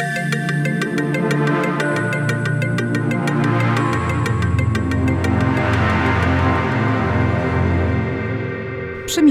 Przy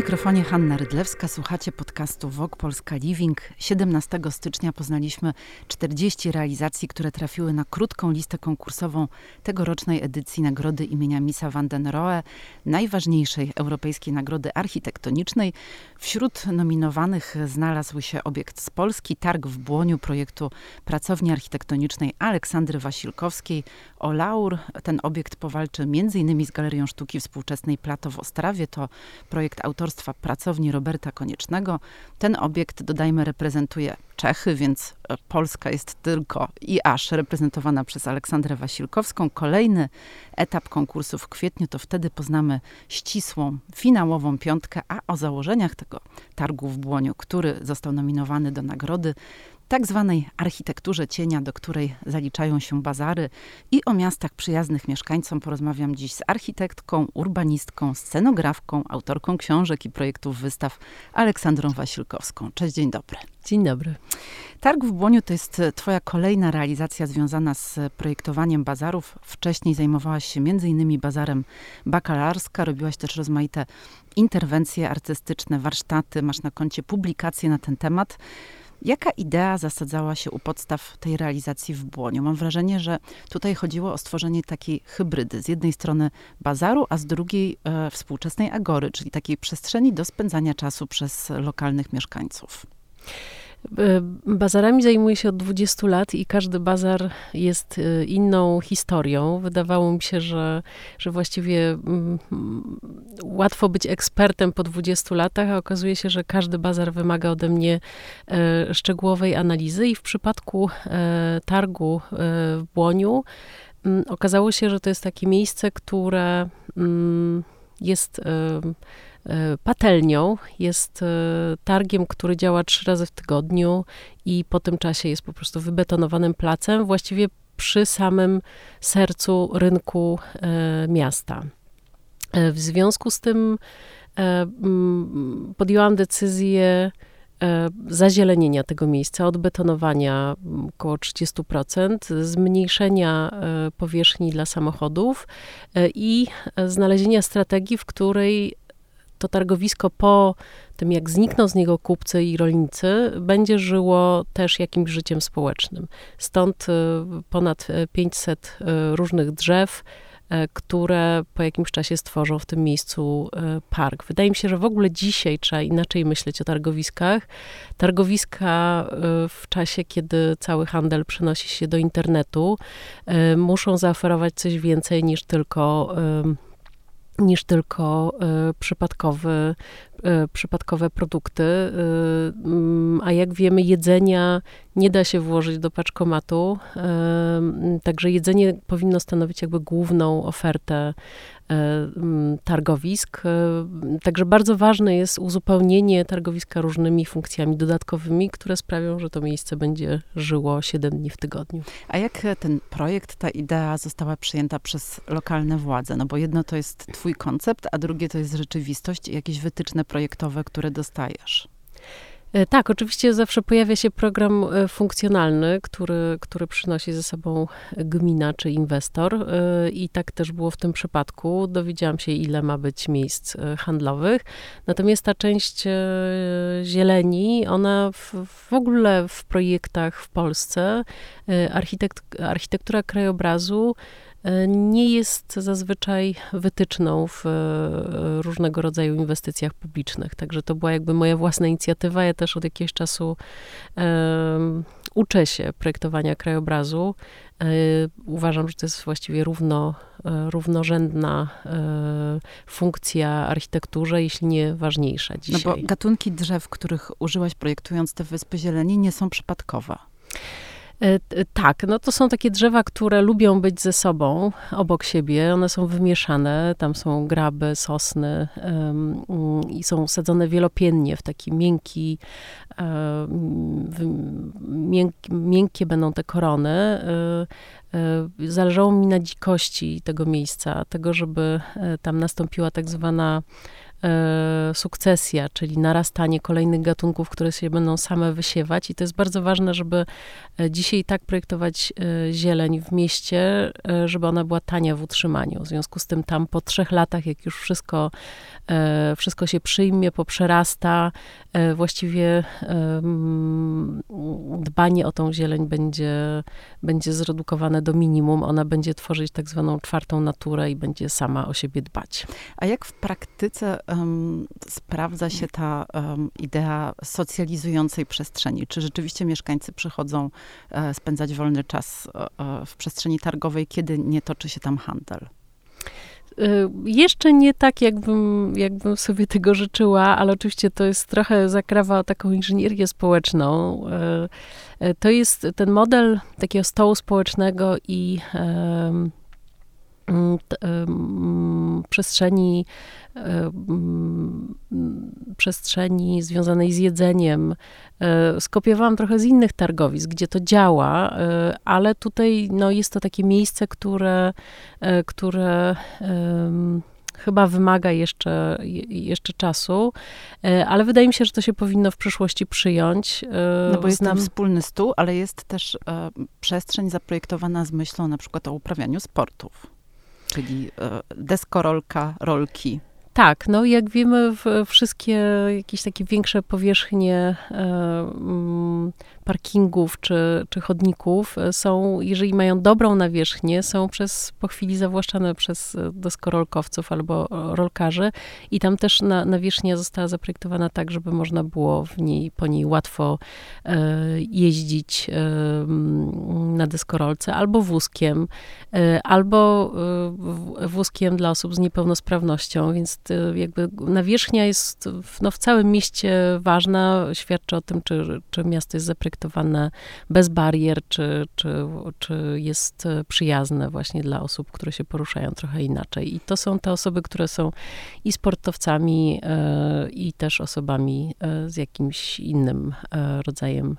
mikrofonie Hanna Rydlewska słuchacie podcastu Wok Polska Living. 17 stycznia poznaliśmy 40 realizacji, które trafiły na krótką listę konkursową tegorocznej edycji nagrody imienia Misa van den Rohe, najważniejszej europejskiej nagrody architektonicznej. Wśród nominowanych znalazł się obiekt z Polski, targ w Błoniu projektu pracowni architektonicznej Aleksandry Wasilkowskiej. O laur ten obiekt powalczy m.in. z Galerią Sztuki Współczesnej Plato w Ostrawie. To projekt autorstwa pracowni Roberta Koniecznego. Ten obiekt, dodajmy, reprezentuje Czechy, więc e, Polska jest tylko i aż reprezentowana przez Aleksandrę Wasilkowską. Kolejny etap konkursu w kwietniu, to wtedy poznamy ścisłą, finałową piątkę, a o założeniach tego targu w Błoniu, który został nominowany do nagrody, tak zwanej architekturze cienia, do której zaliczają się bazary i o miastach przyjaznych mieszkańcom porozmawiam dziś z architektką, urbanistką, scenografką, autorką książek i projektów wystaw Aleksandrą Wasilkowską. Cześć, dzień dobry. Dzień dobry. Targ w Błoniu to jest twoja kolejna realizacja związana z projektowaniem bazarów. Wcześniej zajmowałaś się m.in. bazarem bakalarska, robiłaś też rozmaite interwencje artystyczne, warsztaty, masz na koncie publikacje na ten temat. Jaka idea zasadzała się u podstaw tej realizacji w Błoniu? Mam wrażenie, że tutaj chodziło o stworzenie takiej hybrydy. Z jednej strony bazaru, a z drugiej e, współczesnej agory, czyli takiej przestrzeni do spędzania czasu przez lokalnych mieszkańców. E, bazarami zajmuję się od 20 lat i każdy bazar jest e, inną historią. Wydawało mi się, że, że właściwie mm, łatwo być ekspertem po 20 latach, a okazuje się, że każdy bazar wymaga ode mnie e, szczegółowej analizy i w przypadku targu w Błoniu mm, okazało się, że to jest takie miejsce, które mm, jest patelnią, jest e, targiem, który działa trzy razy w tygodniu i po tym czasie jest po prostu wybetonowanym placem, właściwie przy samym sercu rynku e, miasta. W związku z tym podjęłam decyzję zazielenienia tego miejsca, odbetonowania około 30%, zmniejszenia powierzchni dla samochodów i znalezienia strategii, w której to targowisko po tym, jak znikną z niego kupcy i rolnicy, będzie żyło też jakimś życiem społecznym. Stąd y, ponad 500 y, y, różnych drzew, które po jakimś czasie stworzą w tym miejscu park. Wydaje mi się, że w ogóle dzisiaj trzeba inaczej myśleć o targowiskach. Targowiska w czasie, kiedy cały handel przenosi się do internetu, muszą zaoferować coś więcej niż tylko niż tylko y, przypadkowy, y, przypadkowe produkty. Y, mm, a jak wiemy, jedzenia nie da się włożyć do paczkomatu, także jedzenie powinno stanowić jakby główną ofertę targowisk. E, także bardzo ważne jest uzupełnienie targowiska różnymi funkcjami dodatkowymi, które sprawią, że to miejsce będzie żyło 7 dni w tygodniu. A jak ten projekt, ta idea została przyjęta przez lokalne władze? No bo jedno to jest twój koncept, a drugie to jest rzeczywistość i jakieś wytyczne projektowe, które dostajesz. E, tak, oczywiście zawsze pojawia się program e, funkcjonalny, który, który przynosi ze sobą gmina czy inwestor e, i tak też było w tym przypadku. Dowiedziałam się, ile ma być miejsc handlowych. Natomiast ta część zieleni, ona w, w ogóle w projektach w Polsce, architekt, architektura krajobrazu, nie jest zazwyczaj wytyczną w e, różnego rodzaju inwestycjach publicznych. Także to była jakby moja własna inicjatywa. Ja też od jakiegoś czasu um, uczę się projektowania krajobrazu. Uważam, że to jest właściwie równo, równorzędna funkcja architekturze, jeśli nie ważniejsza dzisiaj. No bo gatunki drzew, których użyłaś projektując te Wyspy Zieleni, nie są przypadkowe. E, tak, no to są takie drzewa, które lubią być ze sobą, obok siebie. One są wymieszane, tam są graby, sosny um, i są sadzone wielopiennie w taki miękki, um, miękkie, miękkie będą te korony. Um, zależało mi na dzikości tego miejsca, tego, żeby tam nastąpiła tak zwana e, sukcesja, czyli narastanie kolejnych gatunków, które się będą same wysiewać. I to jest bardzo ważne, żeby e, dzisiaj tak projektować e, zieleń w mieście, e, żeby ona była tania w utrzymaniu. W związku z tym tam po trzech latach, jak już wszystko, e, wszystko się przyjmie, poprzerasta, e, właściwie dbanie o tą zieleń będzie, będzie zredukowane do minimum. Ona będzie tworzyć tak zwaną czwartą naturę i będzie sama o siebie dbać. A jak w praktyce um, sprawdza się ta um, idea socjalizującej przestrzeni? Czy rzeczywiście mieszkańcy przychodzą e, spędzać wolny czas e, w przestrzeni targowej, kiedy nie toczy się tam handel? Y, jeszcze nie tak, jakbym, jakbym sobie tego życzyła, ale oczywiście to jest trochę zakrawa o taką inżynierię społeczną. Y, to jest ten model takiego stołu społecznego i przestrzeni, mm, przestrzeni związanej z jedzeniem. E, skopiowałam trochę z innych targowisk, gdzie to działa, e, ale tutaj no, jest to takie miejsce, które, e, które chyba wymaga jeszcze, jeszcze czasu, ale wydaje mi się, że to się powinno w przyszłości przyjąć. No bo jest Znam... tam wspólny stół, ale jest też przestrzeń zaprojektowana z myślą na przykład o uprawianiu sportów czyli e, deskorolka, rolki. Tak, no jak wiemy, wszystkie jakieś takie większe powierzchnie e, parkingów czy, czy chodników e, są, jeżeli mają dobrą nawierzchnię, są przez, po chwili zawłaszczane przez e, deskorolkowców albo rolkarzy i tam też na, nawierzchnia została zaprojektowana tak, żeby można było w niej, po niej łatwo e, jeździć e, na deskorolce albo wózkiem, e, albo e, wózkiem dla osób z niepełnosprawnością, więc jakby nawierzchnia jest w, no, w całym mieście ważna, świadczy o tym, czy, czy miasto jest zaprojektowane projektowane bez barier, czy, czy, czy jest przyjazne właśnie dla osób, które się poruszają trochę inaczej. I to są te osoby, które są i sportowcami, e, i też osobami e, z jakimś innym e, rodzajem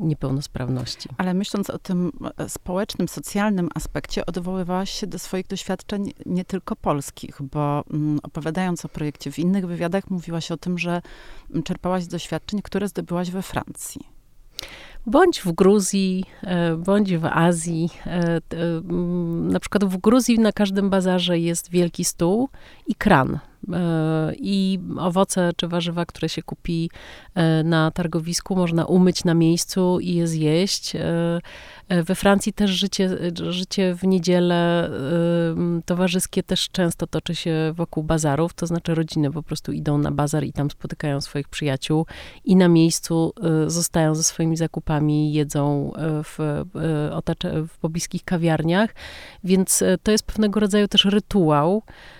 niepełnosprawności. Ale myśląc o tym społecznym, socjalnym aspekcie, odwoływałaś się do swoich doświadczeń nie tylko polskich, bo mm, opowiadając o projekcie w innych wywiadach, mówiłaś o tym, że czerpałaś z doświadczeń, które zdobyłaś we Francji. Bądź w Gruzji, e, bądź w Azji. E, na przykład w Gruzji na każdym bazarze jest wielki stół i kran E, i owoce czy warzywa, które się kupi e, na targowisku, można umyć na miejscu i je zjeść. E, we Francji też życie, życie w niedzielę towarzyskie też często toczy się wokół bazarów, to znaczy rodziny po prostu idą na bazar i tam spotykają swoich przyjaciół i na miejscu zostają ze swoimi zakupami, jedzą w, w pobliskich kawiarniach, więc to jest pewnego rodzaju też rytuał, E,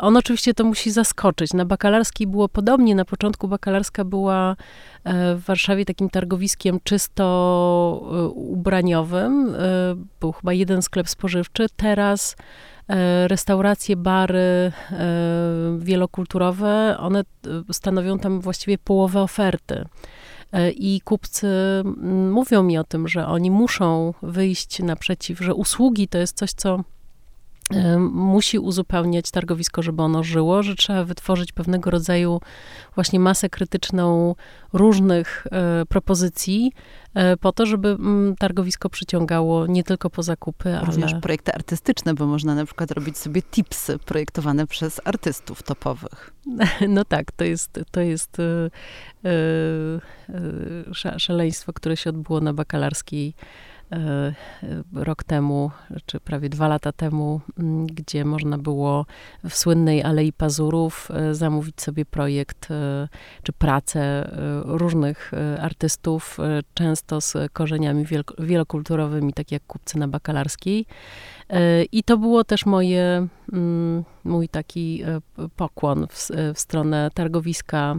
on oczywiście to musi zaskoczyć. Na bakalarskiej było podobnie. Na początku bakalarska była e, w Warszawie takim targowiskiem czysto e, ubraniowym. Był chyba jeden sklep spożywczy. Teraz restauracje, bary wielokulturowe, one stanowią tam właściwie połowę oferty. I kupcy mówią mi o tym, że oni muszą wyjść naprzeciw, że usługi to jest coś, co musi uzupełniać targowisko, żeby ono żyło, że trzeba wytworzyć pewnego rodzaju właśnie masę krytyczną różnych e, propozycji e, po to, żeby mm, targowisko przyciągało nie tylko po zakupy, ale... Również projekty artystyczne, bo można na przykład robić sobie tipsy projektowane przez artystów topowych. No tak, to jest, to jest e, szaleństwo, które się odbyło na bakalarskiej rok temu, czy prawie dwa lata temu, mm, gdzie można było w słynnej Alei Pazurów e, zamówić sobie projekt e, czy pracę różnych artystów, często z korzeniami wielokulturowymi, tak jak kupcy na bakalarskiej. I to było też moje, mm, mój taki pokłon w, w stronę targowiska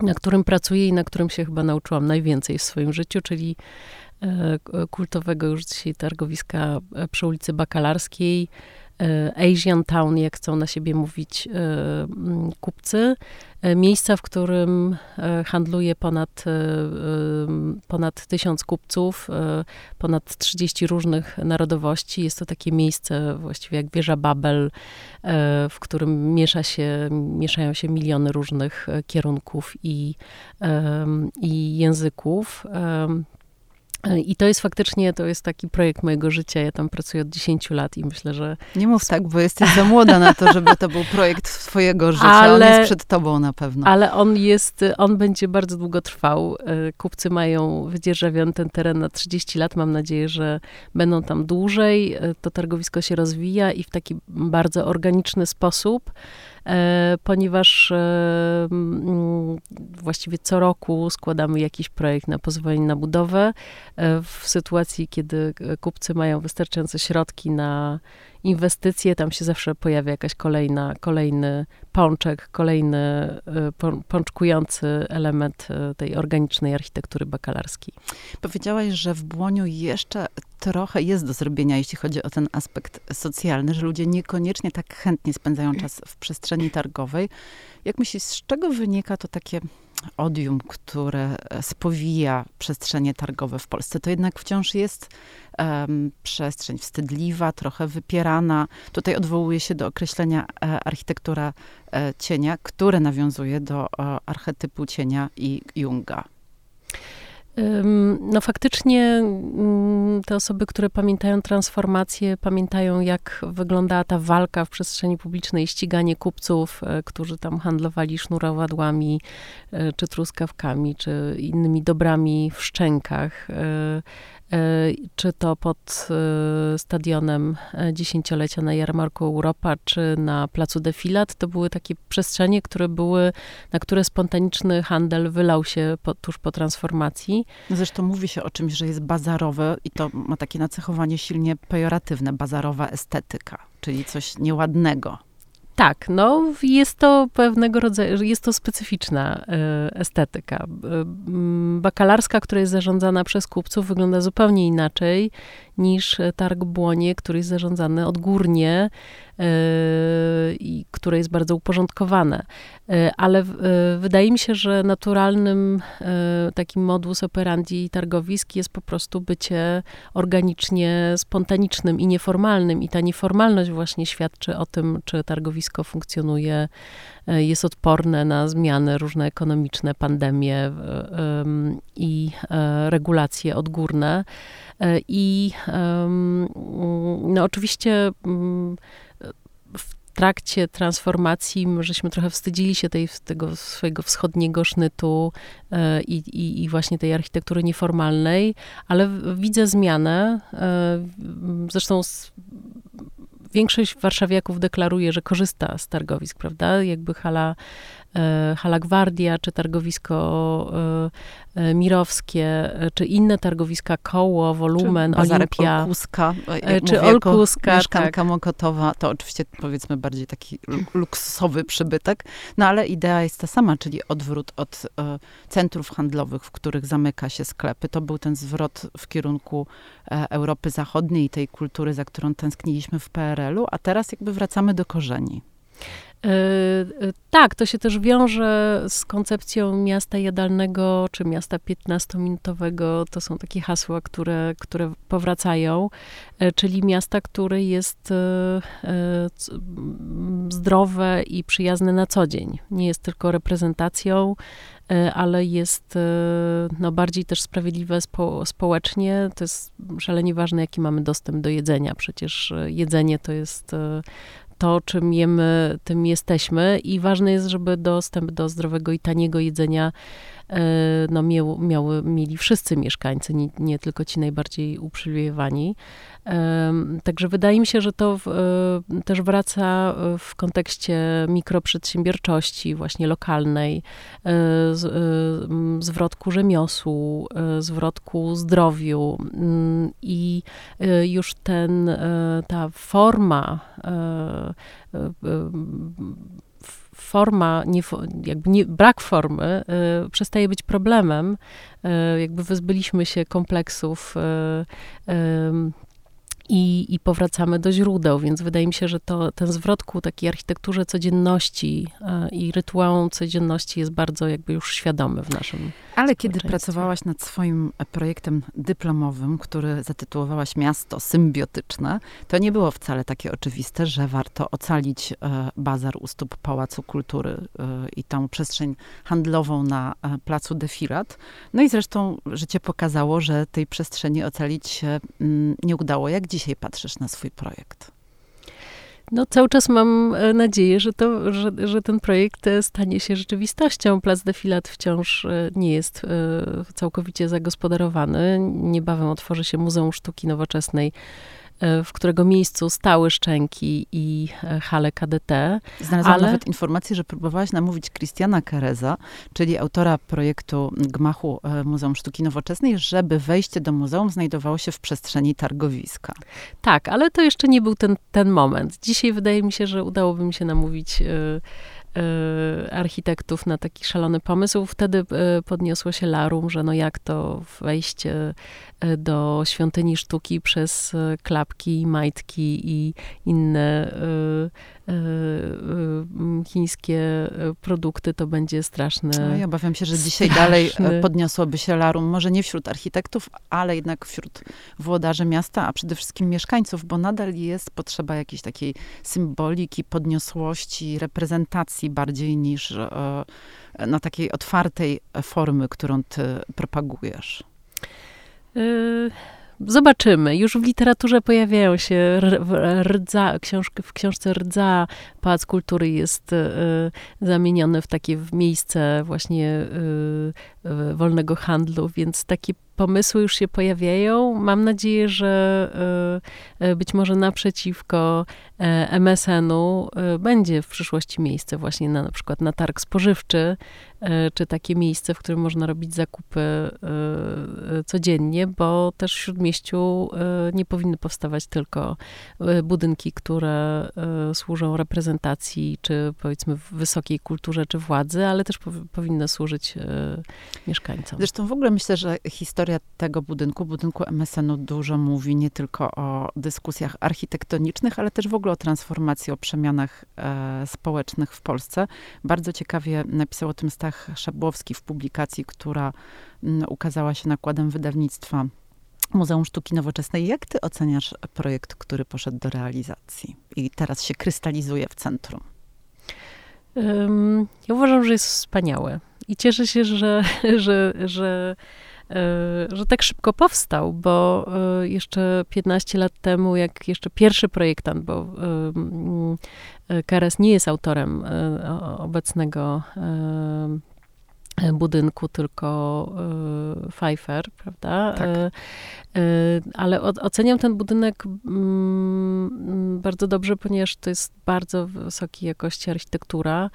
na którym pracuję i na którym się chyba nauczyłam najwięcej w swoim życiu, czyli E, kultowego już dzisiaj targowiska e, przy ulicy Bakalarskiej, Asian Town, jak chcą na siebie mówić kupcy. Miejsca, w którym handluje ponad, ponad tysiąc kupców, ponad 30 różnych narodowości. Jest to takie miejsce właściwie jak wieża Babel, w którym miesza się, mieszają się miliony różnych kierunków i, i języków. I to jest faktycznie, to jest taki projekt mojego życia. Ja tam pracuję od 10 lat i myślę, że... Nie mów tak, bo jesteś za młoda na to, żeby to był projekt twojego życia. Ale, on jest przed tobą na pewno. Ale on jest, on będzie bardzo długo trwał. E, kupcy mają wydzierżawiony ten teren na 30 lat. Mam nadzieję, że będą tam dłużej. E, to targowisko się rozwija i w taki bardzo organiczny sposób. E, ponieważ e, mm, właściwie co roku składamy jakiś projekt na pozwolenie na budowę. E, w sytuacji, kiedy kupcy mają wystarczające środki na inwestycje, tam się zawsze pojawia jakaś kolejna, kolejny pączek, kolejny pączkujący element tej organicznej architektury bakalarskiej. Powiedziałaś, że w Błoniu jeszcze trochę jest do zrobienia, jeśli chodzi o ten aspekt socjalny, że ludzie niekoniecznie tak chętnie spędzają czas w przestrzeni targowej. Jak myślisz, z czego wynika to takie odium, które spowija przestrzenie targowe w Polsce? To jednak wciąż jest um, przestrzeń wstydliwa, trochę wypierana. Tutaj odwołuje się do określenia e, architektura e, cienia, które nawiązuje do e, archetypu cienia i Junga. No faktycznie mm, te osoby, które pamiętają transformację, pamiętają jak wyglądała ta walka w przestrzeni publicznej, ściganie kupców, e, którzy tam handlowali sznurowadłami, e, czy truskawkami, czy innymi dobrami w szczękach e, czy to pod stadionem dziesięciolecia na Jarmarku Europa, czy na Placu Defilat, to były takie przestrzenie, które były, na które spontaniczny handel wylał się po, tuż po transformacji. No zresztą mówi się o czymś, że jest bazarowe i to ma takie nacechowanie silnie pejoratywne, bazarowa estetyka, czyli coś nieładnego. Tak, no jest to pewnego rodzaju, jest to specyficzna y, estetyka. Y, bakalarska, która jest zarządzana przez kupców, wygląda zupełnie inaczej niż targ Błonie, który jest zarządzany odgórnie yy, i które jest bardzo uporządkowane. Yy, ale yy, wydaje mi się, że naturalnym takim modus operandi targowisk jest po prostu bycie organicznie spontanicznym i nieformalnym. I ta nieformalność właśnie świadczy o tym, czy targowisko funkcjonuje, jest odporne na zmiany różne ekonomiczne, pandemie i regulacje odgórne. E, I no oczywiście mm, w trakcie transformacji żeśmy trochę wstydzili się tej, tego swojego wschodniego sznytu e, i, i, i, właśnie tej architektury nieformalnej, ale widzę zmianę. E, zresztą większość warszawiaków deklaruje, że korzysta z targowisk, prawda? Jakby hala Hala Gwardia, czy targowisko e, e, Mirowskie, czy inne targowiska Koło, Wolumen, czy Olimpia. Olkuska, czy Olkuska. Mieszkanka tak. Mokotowa, to oczywiście powiedzmy bardziej taki luksusowy przybytek, no ale idea jest ta sama, czyli odwrót od centrów handlowych, w których zamyka się sklepy. To był ten zwrot w kierunku Europy Zachodniej i tej kultury, za którą tęskniliśmy w PRL-u, a teraz jakby wracamy do korzeni. E, e, tak, to się też wiąże z koncepcją miasta jadalnego czy miasta 15-minutowego. To są takie hasła, które, które powracają, e, czyli miasta, które jest zdrowe i przyjazne na co dzień. Nie jest tylko reprezentacją, ale jest no, bardziej też sprawiedliwe spo, społecznie. To jest szalenie ważne, jaki mamy dostęp do jedzenia. Przecież jedzenie to jest to, czym jemy, tym jesteśmy i ważne jest, żeby dostęp do zdrowego i taniego jedzenia no, miał, miały, mieli wszyscy mieszkańcy, nie, nie tylko ci najbardziej uprzywilejowani. Także wydaje mi się, że to e, też wraca w kontekście mikroprzedsiębiorczości, właśnie lokalnej, e, zwrotku rzemiosłu, zwrotku zdrowiu mm, i już ten, ta forma forma, nie, jakby nie, brak formy y, przestaje być problemem. Y, jakby wyzbyliśmy się kompleksów y, i, i powracamy do źródeł, więc wydaje mi się, że to, ten zwrot ku takiej architekturze codzienności e, i rytuałom codzienności jest bardzo jakby już świadomy w naszym Ale kiedy pracowałaś nad swoim projektem dyplomowym, który zatytułowałaś Miasto Symbiotyczne, to nie było wcale takie oczywiste, że warto ocalić e, bazar u stóp Pałacu Kultury e, i tą przestrzeń handlową na placu Defilat. No i zresztą życie pokazało, że tej przestrzeni ocalić się mm, nie udało. Jak dzisiaj patrzysz na swój projekt? No, cały czas mam e, nadzieję, że, to, że, że ten projekt e, stanie się rzeczywistością. Plac Defilat wciąż e, nie jest całkowicie zagospodarowany. Niebawem otworzy się Muzeum Sztuki Nowoczesnej w którego miejscu stały Szczęki i e, hale KDT. Znalazłam ale... nawet informację, że próbowałaś namówić Christiana Kereza, czyli autora projektu Gmachu e, Muzeum Sztuki Nowoczesnej, żeby wejście do muzeum znajdowało się w przestrzeni targowiska. Tak, ale to jeszcze nie był ten, ten moment. Dzisiaj wydaje mi się, że udałoby mi się namówić... Y, architektów na taki szalony pomysł. Wtedy y, podniosło się larum, że no jak to wejść y, do świątyni sztuki przez klapki, majtki i inne chińskie produkty, to będzie straszne. No, ja obawiam się, że dzisiaj straszny. dalej podniosłoby się larum, może nie wśród architektów, ale jednak wśród włodarzy miasta, a przede wszystkim mieszkańców, bo nadal jest potrzeba jakiejś takiej symboliki, podniosłości, reprezentacji bardziej niż e, na takiej otwartej formy, którą ty propagujesz? Y, zobaczymy. Już w literaturze pojawiają się rdza, książki, w książce Rdza Pałac Kultury jest y, zamieniony w takie miejsce właśnie y, y, wolnego handlu, więc takie pomysły już się pojawiają. Mam nadzieję, że e, e, być może naprzeciwko e, MSN-u będzie w przyszłości miejsce właśnie na, na przykład na targ spożywczy, czy takie miejsce, w którym można robić zakupy codziennie, bo też w Śródmieściu nie powinny powstawać tylko budynki, które służą reprezentacji, czy powiedzmy wysokiej kulturze, czy władzy, ale też powinny służyć mieszkańcom. Zresztą w ogóle myślę, że historia tego budynku, budynku MSN-u dużo mówi nie tylko o dyskusjach architektonicznych, ale też w ogóle o transformacji, o przemianach e, społecznych w Polsce. Bardzo ciekawie napisał o tym Stach Szabłowski w publikacji, która mm, ukazała się nakładem wydawnictwa Muzeum Sztuki Nowoczesnej. Jak ty oceniasz projekt, który poszedł do realizacji i teraz się krystalizuje w centrum? Um, ja uważam, że jest wspaniały. I cieszę się, że, że, że E, że tak szybko powstał, bo e, jeszcze 15 lat temu, jak jeszcze pierwszy projektant, bo Keres nie jest autorem obecnego budynku, tylko Pfeiffer, prawda? Tak. Ale oceniam ten budynek mm, bardzo dobrze, ponieważ to jest bardzo wysokiej jakości architektura.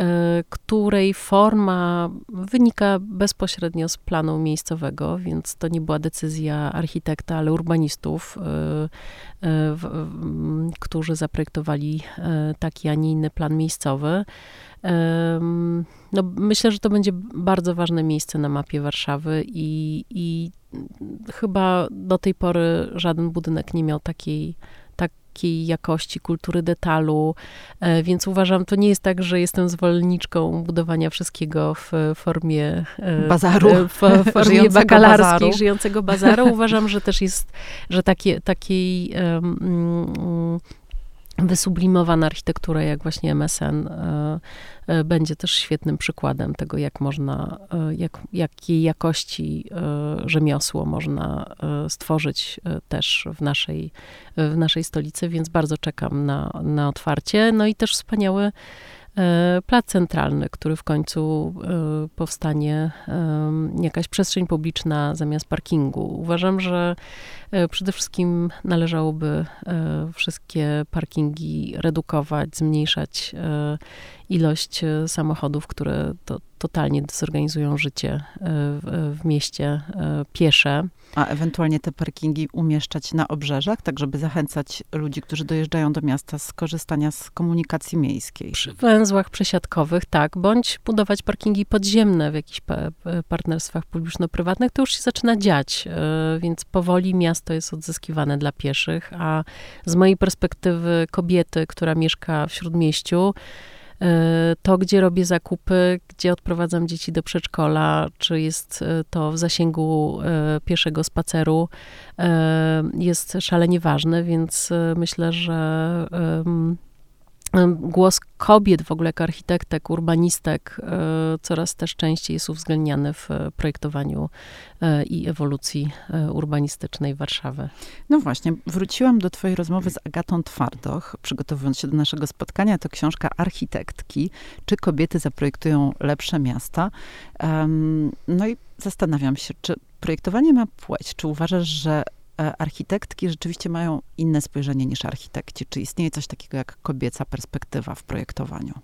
E, której forma wynika bezpośrednio z planu miejscowego, więc to nie była decyzja architekta, ale urbanistów, e, e, którzy zaprojektowali taki, a nie inny plan miejscowy. No, myślę, że to będzie bardzo ważne miejsce na mapie Warszawy i, i chyba do tej pory żaden budynek nie miał takiej takiej jakości kultury detalu, e, więc uważam, to nie jest tak, że jestem zwolenniczką budowania wszystkiego w formie e, bazaru, e, w formie bakalarskiej, bazaru. żyjącego bazaru. Uważam, że też jest, że takie, takiej um, wysublimowana architektura, jak właśnie MSN, e, e, będzie też świetnym przykładem tego, jak można, e, jak, jakiej jakości rzemiosło można stworzyć też w naszej, w naszej stolicy, więc bardzo czekam na, na otwarcie. No i też wspaniały plac centralny, który w końcu e, powstanie, jakaś przestrzeń publiczna zamiast parkingu. Uważam, że e, przede wszystkim należałoby wszystkie parkingi redukować, zmniejszać ilość samochodów, które to, totalnie dezorganizują życie w, w mieście piesze. A ewentualnie te parkingi umieszczać na obrzeżach, tak żeby zachęcać ludzi, którzy dojeżdżają do miasta z korzystania z komunikacji miejskiej. Przy węzłach przesiadkowych, tak, bądź budować parkingi podziemne w jakichś partnerstwach publiczno-prywatnych, to już się zaczyna dziać, e, więc powoli miasto jest odzyskiwane dla pieszych, a z mojej perspektywy kobiety, która mieszka w Śródmieściu, E, to, gdzie robię zakupy, gdzie odprowadzam dzieci do przedszkola, czy jest e, to w zasięgu e, pieszego spaceru, jest szalenie ważne, więc myślę, że głos kobiet w ogóle jako architektek, urbanistek e, coraz też częściej jest uwzględniany w projektowaniu e, i ewolucji e, urbanistycznej Warszawy. No właśnie, wróciłam do twojej rozmowy z Agatą Twardoch, przygotowując się do naszego spotkania. To książka architektki, czy kobiety zaprojektują lepsze miasta. No i zastanawiam się, czy projektowanie ma płeć? Czy uważasz, że E, architektki rzeczywiście mają inne spojrzenie niż architekci? Czy istnieje coś takiego jak kobieca perspektywa w projektowaniu?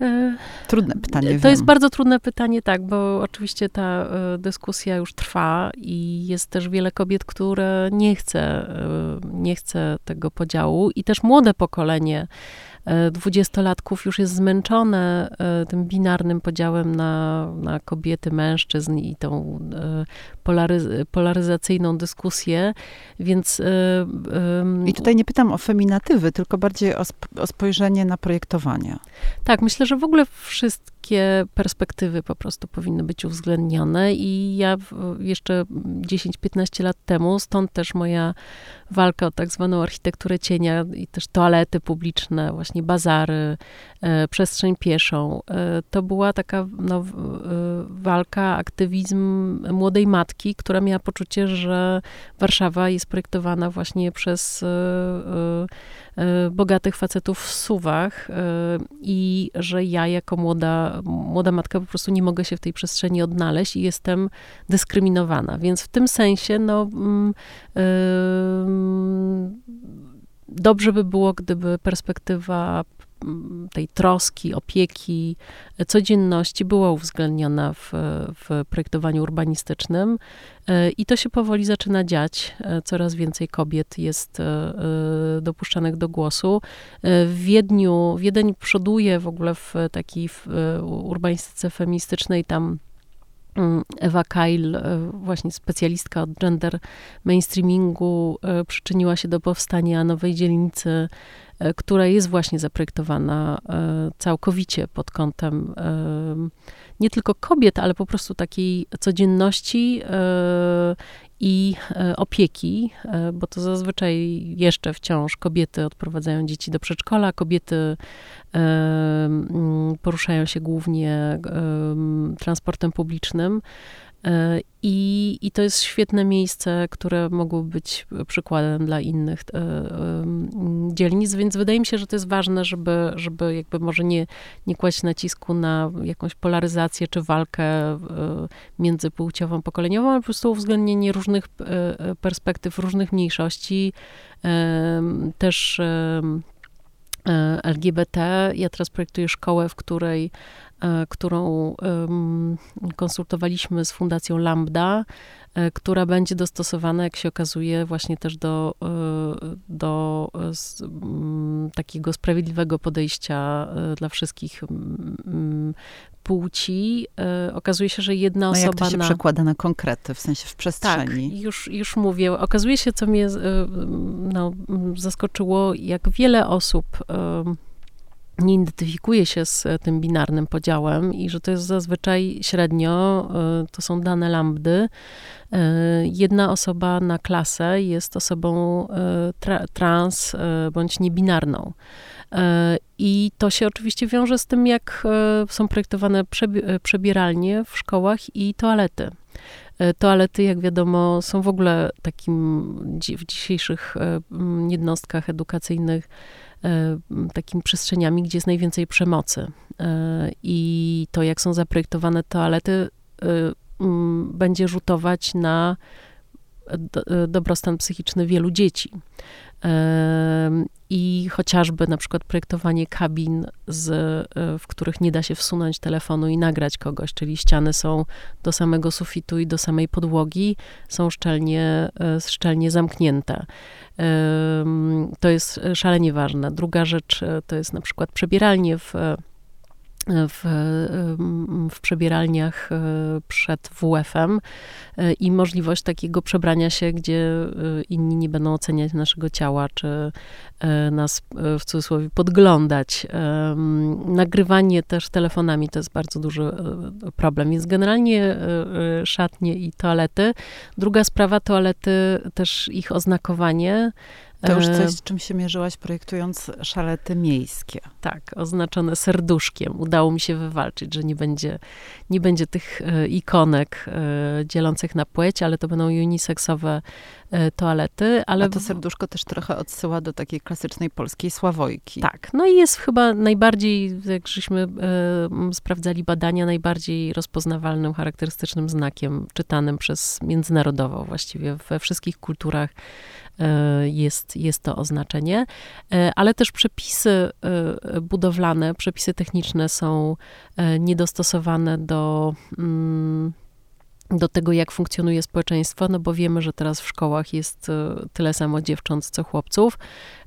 E, trudne pytanie. To wiem. jest bardzo trudne pytanie, tak, bo oczywiście ta e, dyskusja już trwa i jest też wiele kobiet, które nie chce, nie chce tego podziału i też młode pokolenie dwudziestolatków już jest zmęczone e, tym binarnym podziałem na, na kobiety, mężczyzn i tą e, polaryz polaryzacyjną dyskusję, więc... E, I tutaj nie pytam o feminatywy, tylko bardziej o, sp o spojrzenie na projektowanie. Tak, myślę, że w ogóle wszystkie perspektywy po prostu powinny być uwzględnione i ja jeszcze 10-15 lat temu, stąd też moja walka o tak zwaną architekturę cienia i też toalety publiczne, właśnie bazary, e, przestrzeń pieszą. E, to była taka no, e, walka, aktywizm młodej matki, która miała poczucie, że Warszawa jest projektowana właśnie przez bogatych facetów w suwach i że ja jako młoda, młoda matka po prostu nie mogę się w tej przestrzeni odnaleźć i jestem dyskryminowana. Więc w tym sensie, no, yy, dobrze by było, gdyby perspektywa mm, tej troski, opieki, codzienności była uwzględniona w, w projektowaniu urbanistycznym e, i to się powoli zaczyna dziać. E, coraz więcej kobiet jest e, dopuszczanych do głosu. W Wiedniu, Wiedeń przoduje w ogóle w takiej w urbanistyce feministycznej, tam Ewa Kyle, e, właśnie specjalistka od gender mainstreamingu, e, przyczyniła się do powstania nowej dzielnicy, e, która jest właśnie zaprojektowana całkowicie pod kątem nie tylko kobiet, ale po prostu takiej codzienności i e, opieki, e, bo to zazwyczaj jeszcze wciąż kobiety odprowadzają dzieci do przedszkola, kobiety e, poruszają się głównie transportem publicznym. E, I, I to jest świetne miejsce, które mogłoby być przykładem dla innych e, dzielnic, więc wydaje mi się, że to jest ważne, żeby, żeby jakby może nie, nie kłaść nacisku na jakąś polaryzację czy walkę e, międzypłciową, pokoleniową, ale po prostu uwzględnienie różnych perspektyw, różnych mniejszości, też LGBT. Ja teraz projektuję szkołę, w której którą konsultowaliśmy z Fundacją Lambda, e, która będzie dostosowana, jak się okazuje, właśnie też do, e, do takiego sprawiedliwego podejścia dla wszystkich płci. Okazuje się, że jedna no osoba. Jak to się na... przekłada na konkrety, w sensie w przestrzeni? Tak, już, już mówię. Okazuje się, co mnie no, zaskoczyło, jak wiele osób nie identyfikuje się z e, tym binarnym podziałem i że to jest zazwyczaj średnio, e, to są dane lambdy. E, jedna osoba na klasę jest osobą tra trans bądź niebinarną. I to się oczywiście wiąże z tym, jak są projektowane przebieralnie w szkołach i toalety. Toalety, jak wiadomo, są w ogóle takim w dzisiejszych jednostkach edukacyjnych takimi przestrzeniami, gdzie jest najwięcej przemocy. E, I to, jak są zaprojektowane toalety, e, będzie rzutować na dobrostan psychiczny wielu dzieci. I chociażby na przykład projektowanie kabin, z, e, w których nie da się wsunąć telefonu i nagrać kogoś, czyli ściany są do samego sufitu i do samej podłogi, są szczelnie, e, szczelnie zamknięte. To jest szalenie ważne. Druga rzecz e, to jest na przykład przebieralnie w w, w przebieralniach e, przed WF-em e, i możliwość takiego przebrania się, gdzie e, inni nie będą oceniać naszego ciała, czy nas w cudzysłowie podglądać. Nagrywanie też telefonami to jest bardzo duży problem, więc generalnie szatnie i toalety. Druga sprawa, toalety, też ich oznakowanie. To już coś, z czym się mierzyłaś, projektując szalety miejskie. Tak, oznaczone serduszkiem. Udało mi się wywalczyć, że nie będzie, nie będzie tych e, ikonek e, dzielących na płeć, ale to będą uniseksowe e, toalety. Ale... A to serduszko też trochę odsyła do takiej klasycznej polskiej sławojki. Tak, no i jest chyba najbardziej, jak żeśmy sprawdzali badania, najbardziej rozpoznawalnym, charakterystycznym znakiem czytanym przez międzynarodowo właściwie we wszystkich kulturach E, jest, jest to oznaczenie, e, ale też przepisy e, budowlane, przepisy techniczne są niedostosowane do mm, do tego, jak funkcjonuje społeczeństwo, no bo wiemy, że teraz w szkołach jest e, tyle samo dziewcząt, co chłopców.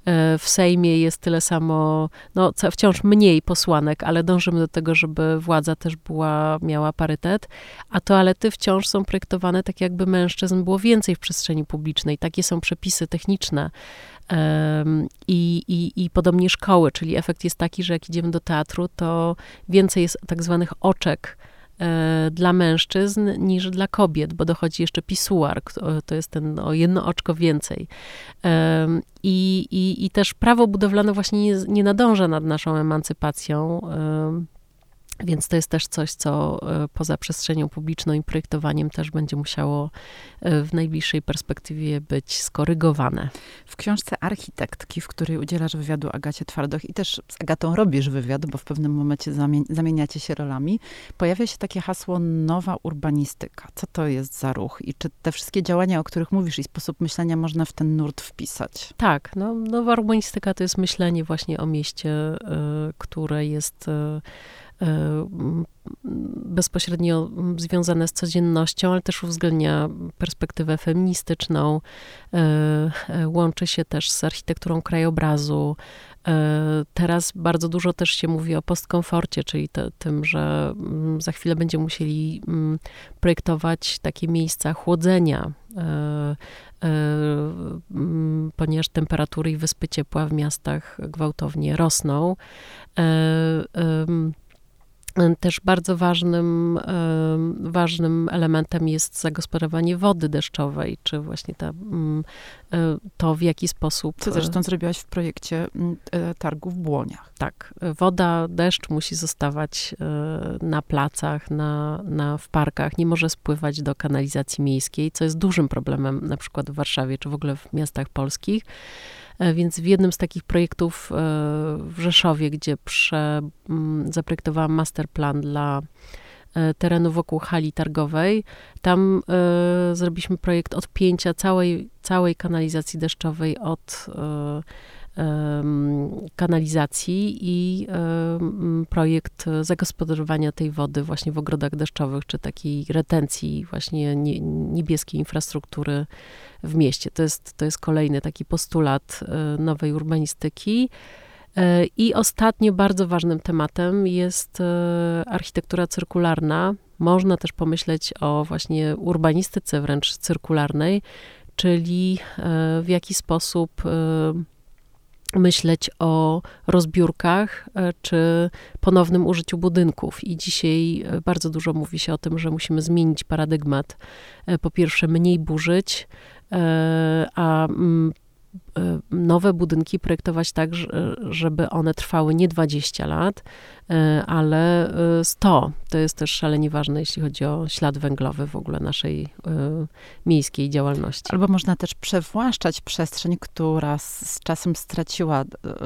E, w Sejmie jest tyle samo, no wciąż mniej posłanek, ale dążymy do tego, żeby władza też była, miała parytet, a toalety wciąż są projektowane tak, jakby mężczyzn było więcej w przestrzeni publicznej. Takie są przepisy techniczne. I, i, I podobnie szkoły, czyli efekt jest taki, że jak idziemy do teatru, to więcej jest tak zwanych oczek, dla mężczyzn niż dla kobiet, bo dochodzi jeszcze pisuar, to jest ten o jedno oczko więcej. I, i, i też prawo budowlane właśnie nie, nie nadąża nad naszą emancypacją. Więc to jest też coś, co e, poza przestrzenią publiczną i projektowaniem też będzie musiało e, w najbliższej perspektywie być skorygowane. W książce Architektki, w której udzielasz wywiadu Agacie Twardoch i też z Agatą robisz wywiad, bo w pewnym momencie zamieniacie się rolami, pojawia się takie hasło nowa urbanistyka. Co to jest za ruch i czy te wszystkie działania, o których mówisz i sposób myślenia można w ten nurt wpisać? Tak, no, nowa urbanistyka to jest myślenie właśnie o mieście, y, które jest E, bezpośrednio związane z codziennością, ale też uwzględnia perspektywę feministyczną, e, e, łączy się też z architekturą krajobrazu. Teraz bardzo dużo też się mówi o postkomforcie, czyli to, tym, że mm, za chwilę będziemy musieli mm, projektować takie miejsca chłodzenia, mm, ponieważ temperatury i wyspy ciepła w miastach gwałtownie rosną. Też bardzo ważnym, ważnym elementem jest zagospodarowanie wody deszczowej, czy właśnie ta, mm, e, to, w jaki sposób. Co zresztą zrobiłaś w projekcie mm, e, targu w Błoniach. Tak. Woda, deszcz musi zostawać e, na placach, na, na, w parkach, nie może spływać do kanalizacji miejskiej, co jest dużym problemem na przykład w Warszawie, czy w ogóle w miastach polskich. E, więc w jednym z takich projektów e, w Rzeszowie, gdzie prze, mm, zaprojektowałam masterplan dla e, terenu wokół hali targowej. Tam zrobiliśmy projekt odpięcia całej, całej kanalizacji deszczowej od kanalizacji i projekt zagospodarowania tej wody właśnie w ogrodach deszczowych, czy takiej retencji właśnie niebieskiej infrastruktury w mieście. To jest, to jest kolejny taki postulat e, nowej urbanistyki. E, I ostatnio bardzo ważnym tematem jest e, architektura cyrkularna. Można też pomyśleć o właśnie urbanistyce wręcz cyrkularnej, czyli w jaki sposób myśleć o rozbiórkach e, czy ponownym użyciu budynków. I dzisiaj e, bardzo dużo mówi się o tym, że musimy zmienić paradygmat. E, po pierwsze, mniej burzyć, a mm, nowe budynki projektować tak, żeby one trwały nie 20 lat, e, ale 100. E, to jest też szalenie ważne, jeśli chodzi o ślad węglowy w ogóle naszej miejskiej działalności. Albo można też przewłaszczać przestrzeń, która z, czasem straciła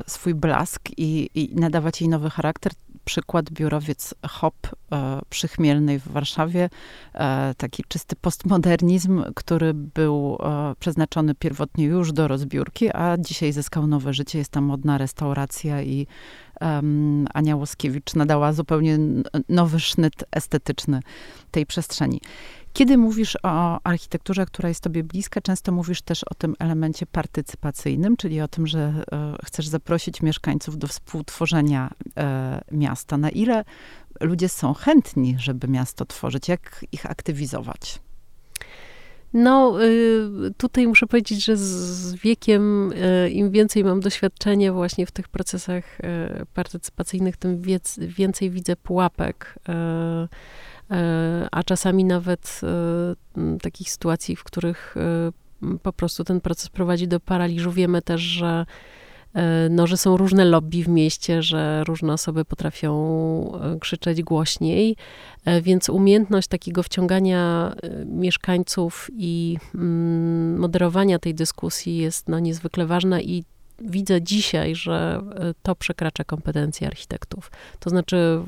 swój blask i, i nadawać jej nowy charakter, przykład biurowiec HOP e, przy Chmielnej w Warszawie. E, taki czysty postmodernizm, który był e, przeznaczony pierwotnie już do rozbiórki, a dzisiaj zyskał nowe życie. Jest tam modna restauracja i um, Ania Łoskiewicz nadała zupełnie nowy sznyt estetyczny tej przestrzeni. Kiedy mówisz o architekturze, która jest tobie bliska, często mówisz też o tym elemencie partycypacyjnym, czyli o tym, że e, chcesz zaprosić mieszkańców do współtworzenia e, miasta. Na ile ludzie są chętni, żeby miasto tworzyć? Jak ich aktywizować? No, y, tutaj muszę powiedzieć, że z wiekiem y, im więcej mam doświadczenia właśnie w tych procesach partycypacyjnych, tym więcej widzę pułapek E, a czasami nawet e, takich sytuacji, w których e, po prostu ten proces prowadzi do paraliżu. Wiemy też, że no, że są różne lobby w mieście, że różne osoby potrafią krzyczeć głośniej, więc umiejętność takiego wciągania mieszkańców i moderowania tej dyskusji jest no, niezwykle ważna i widzę dzisiaj, że e, to przekracza kompetencje architektów. To znaczy,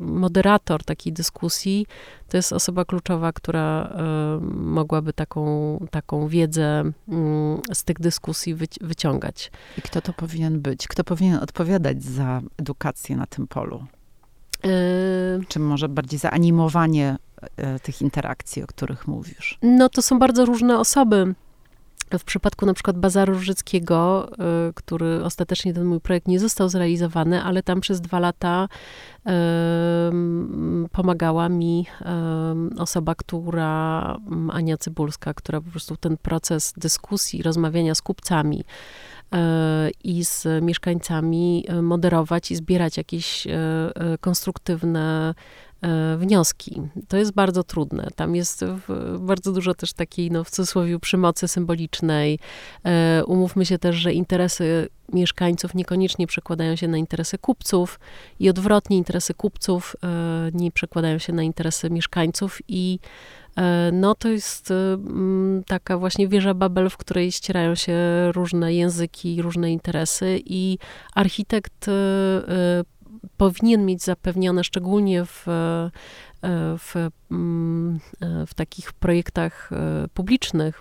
moderator takiej dyskusji to jest osoba kluczowa, która e, mogłaby taką, taką wiedzę mm, z tych dyskusji wyciągać. I kto to powinien być? Kto powinien odpowiadać za edukację na tym polu? E, Czy może bardziej za animowanie tych interakcji, o których mówisz? No to są bardzo różne osoby. W przypadku na przykład Bazaru Różyckiego, y, który ostatecznie ten mój projekt nie został zrealizowany, ale tam przez dwa lata pomagała mi osoba, która, Ania Cybulska, która po prostu ten proces dyskusji, rozmawiania z kupcami, y, i z mieszkańcami y, moderować i zbierać jakieś konstruktywne wnioski. To jest bardzo trudne. Tam jest bardzo dużo też takiej, no w cudzysłowie, przymocy symbolicznej. E, umówmy się też, że interesy mieszkańców niekoniecznie przekładają się na interesy kupców i odwrotnie interesy kupców e, nie przekładają się na interesy mieszkańców i no to jest taka właśnie wieża Babel, w której ścierają się różne języki, różne interesy i architekt powinien mieć zapewnione, szczególnie w, w, mm, e, w takich projektach e, publicznych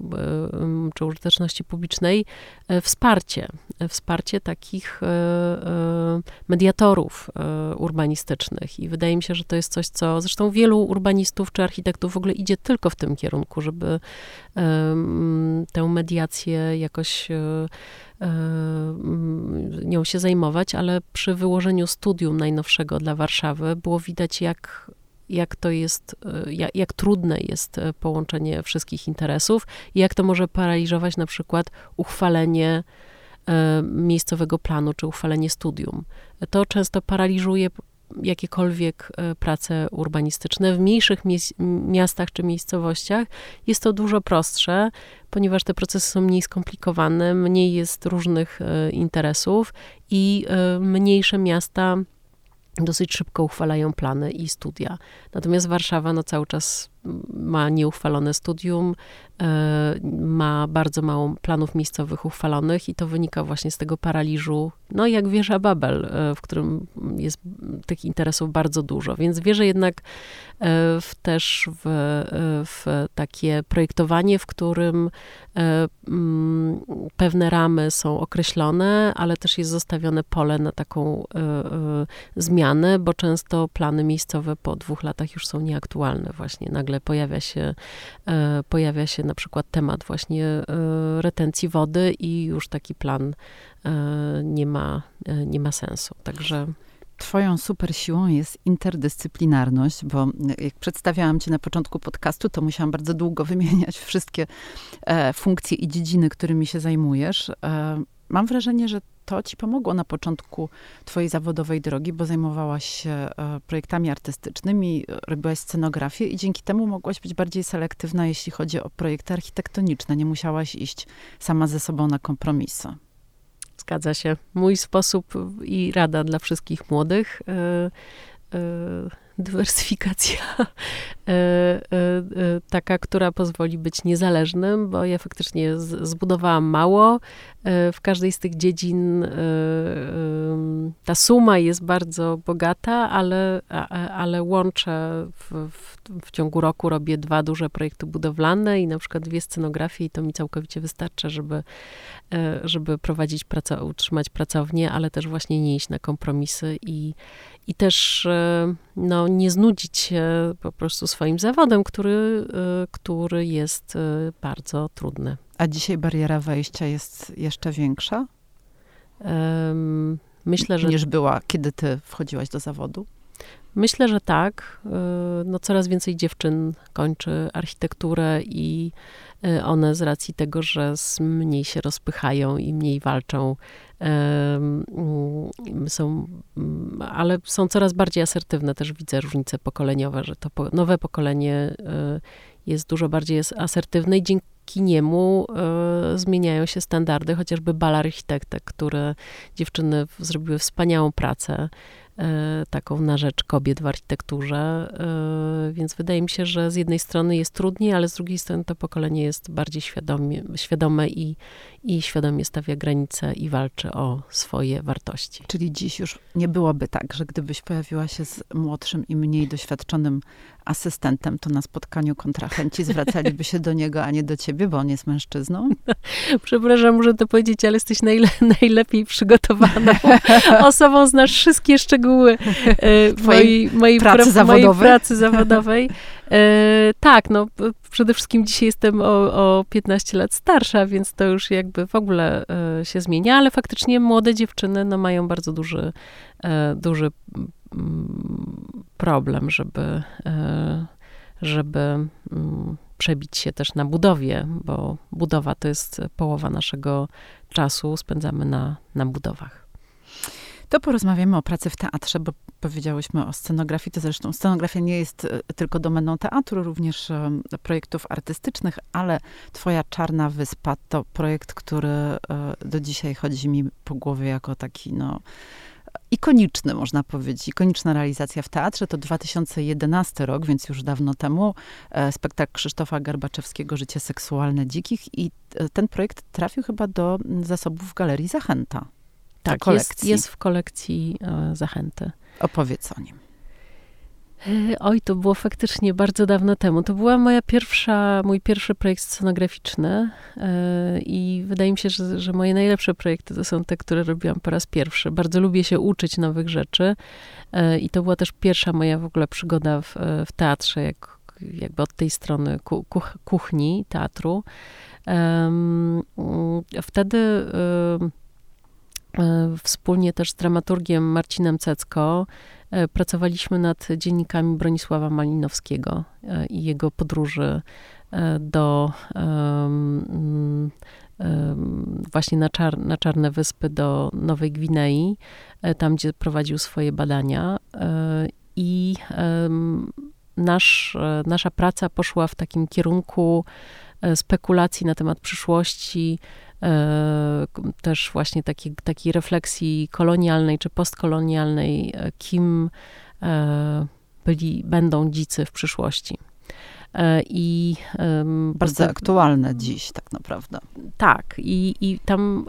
czy użyteczności publicznej, wsparcie. Wsparcie takich mediatorów urbanistycznych. I wydaje mi się, że to jest coś, co zresztą wielu urbanistów czy architektów w ogóle idzie tylko w tym kierunku, żeby tę mediację jakoś nią się zajmować, ale przy wyłożeniu studium najnowszego dla Warszawy było widać, jak, jak to jest, e, jak, jak trudne jest e, połączenie wszystkich interesów i jak to może paraliżować na przykład uchwalenie e, miejscowego planu czy uchwalenie studium. To często paraliżuje jakiekolwiek prace urbanistyczne. W mniejszych miastach czy miejscowościach jest to dużo prostsze, ponieważ te procesy są mniej skomplikowane, mniej jest różnych interesów i mniejsze miasta dosyć szybko uchwalają plany i studia. Natomiast Warszawa no, cały czas ma nieuchwalone studium, e, ma bardzo mało planów miejscowych uchwalonych i to wynika właśnie z tego paraliżu, no jak wieża Babel, e, w którym jest tych interesów bardzo dużo. Więc wierzę jednak e, w, też w, w takie projektowanie, w którym mm, pewne ramy są określone, ale też jest zostawione pole na taką zmianę, bo często plany miejscowe po dwóch latach już są nieaktualne właśnie. Nagle nagle pojawia się, e, pojawia się na przykład temat właśnie e, retencji wody i już taki plan e, nie ma, nie ma sensu. Także. Twoją super siłą jest interdyscyplinarność, bo jak przedstawiałam Cię na początku podcastu, to musiałam bardzo długo wymieniać wszystkie funkcje i dziedziny, którymi się zajmujesz. Mam wrażenie, że to ci pomogło na początku twojej zawodowej drogi, bo zajmowałaś się e, projektami artystycznymi, robiłaś scenografię i dzięki temu mogłaś być bardziej selektywna, jeśli chodzi o projekty architektoniczne. Nie musiałaś iść sama ze sobą na kompromisy. Zgadza się. Mój sposób i rada dla wszystkich młodych. Yy, yy, dywersyfikacja taka, która pozwoli być niezależnym, bo ja faktycznie zbudowałam mało. W każdej z tych dziedzin ta suma jest bardzo bogata, ale, ale łączę w, w, w ciągu roku robię dwa duże projekty budowlane i na przykład dwie scenografie i to mi całkowicie wystarcza, żeby, żeby prowadzić pracę, utrzymać pracownię, ale też właśnie nie iść na kompromisy i, i też e, no, nie znudzić się po prostu swoim zawodem, który, e, który jest e, bardzo trudny. A dzisiaj bariera wejścia jest jeszcze większa? Myślę, że... Niż była, kiedy ty wchodziłaś do zawodu? Myślę, że tak. No, coraz więcej dziewczyn kończy architekturę i one z racji tego, że mniej się rozpychają i mniej walczą są, mm, ale są coraz bardziej asertywne. Też widzę różnice pokoleniowe, że to nowe pokolenie e, jest dużo bardziej asertywne i dzięki niemu e, zmieniają się standardy, chociażby bal architektek, które dziewczyny zrobiły wspaniałą pracę. E, taką na rzecz kobiet w architekturze. E, więc wydaje mi się, że z jednej strony jest trudniej, ale z drugiej strony to pokolenie jest bardziej świadomie, świadome i, i świadomie stawia granice i walczy o swoje wartości. Czyli dziś już nie byłoby tak, że gdybyś pojawiła się z młodszym i mniej doświadczonym asystentem, to na spotkaniu kontrahenci zwracaliby się do niego, a nie do ciebie, bo on jest mężczyzną? Przepraszam, muszę to powiedzieć, ale jesteś najle najlepiej przygotowaną osobą, znasz wszystkie szczegóły e, mojej, mojej, pracy pra zawodowej. Mojej pracy zawodowej. E, tak, no przede wszystkim dzisiaj jestem o, o 15 lat starsza, więc to już jakby w ogóle e, się zmienia, ale faktycznie młode dziewczyny no, mają bardzo duży, e, duży problem, żeby, e, żeby mm, przebić się też na budowie, bo budowa to jest połowa naszego czasu, spędzamy na, na budowach. To porozmawiamy o pracy w teatrze, bo powiedziałyśmy o scenografii. To zresztą scenografia nie jest e, tylko domeną teatru, również e, projektów artystycznych, ale Twoja Czarna Wyspa to projekt, który do dzisiaj chodzi mi po głowie jako taki, no, ikoniczny, można powiedzieć, ikoniczna realizacja w teatrze. To 2011 rok, więc już dawno temu. Spektakl Krzysztofa Garbaczewskiego Życie seksualne dzikich i ten projekt trafił chyba do zasobów Galerii Zachęta. Tak, jest, jest, w kolekcji e, Zachęty. Opowiedz o nim. E, oj, to było faktycznie bardzo dawno temu. To była moja pierwsza, mój pierwszy projekt scenograficzny e, i wydaje mi się, że, że, moje najlepsze projekty to są te, które robiłam po raz pierwszy. Bardzo lubię się uczyć nowych rzeczy i to była też pierwsza moja w ogóle przygoda w, w teatrze, jak, jakby od tej strony kuchni teatru. Wtedy E, wspólnie też z dramaturgiem Marcinem Cecko e, pracowaliśmy nad dziennikami Bronisława Malinowskiego e, i jego podróży do właśnie na, czar, na Czarne Wyspy do Nowej Gwinei, tam gdzie prowadził swoje badania i nasz, nasza praca poszła w takim kierunku spekulacji na temat przyszłości, E, też właśnie takiej, takiej refleksji kolonialnej czy postkolonialnej, e, kim e, byli, będą dzicy w przyszłości. I bardzo aktualne dziś, tak naprawdę. Tak, i, i tam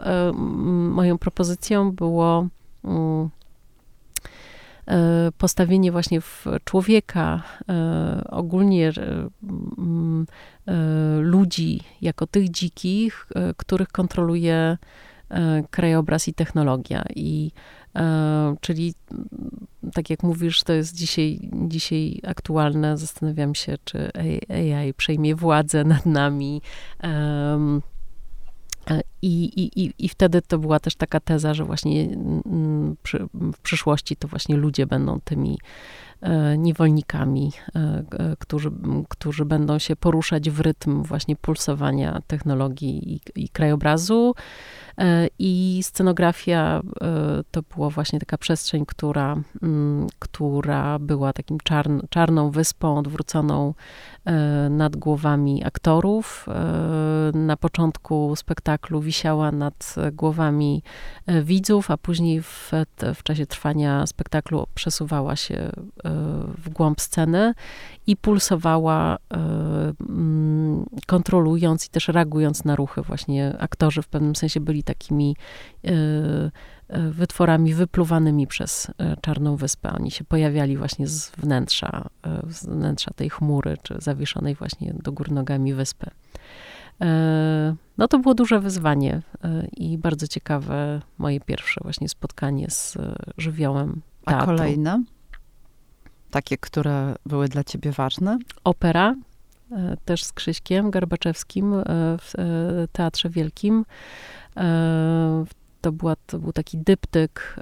moją propozycją było mm, E, postawienie właśnie w człowieka, e, ogólnie e, ludzi jako tych dzikich, których kontroluje krajobraz i technologia. I czyli tak jak mówisz, to jest dzisiaj, dzisiaj aktualne. Zastanawiam się, czy AI przejmie władzę nad nami. E, I, i, I wtedy to była też taka teza, że właśnie mm, przy, w przyszłości to właśnie ludzie będą tymi e, niewolnikami, e, którzy, którzy będą się poruszać w rytm właśnie pulsowania technologii i, i krajobrazu. I scenografia to była właśnie taka przestrzeń, która, mm, która była takim czarn, czarną wyspą odwróconą E, nad głowami aktorów. E, na początku spektaklu wisiała nad głowami e, widzów, a później w, w czasie trwania spektaklu przesuwała się w głąb sceny i pulsowała, mm, kontrolując i też reagując na ruchy. Właśnie aktorzy w pewnym sensie byli takimi wytworami wypluwanymi przez Czarną Wyspę. Oni się pojawiali właśnie z wnętrza, z wnętrza tej chmury, czy zawieszonej właśnie do gór nogami wyspy. E, no to było duże wyzwanie e, i bardzo ciekawe moje pierwsze właśnie spotkanie z e, żywiołem teatru. A kolejne? Takie, które były dla ciebie ważne? Opera, też z Krzyśkiem Garbaczewskim w Teatrze Wielkim. To, była, to był taki dyptyk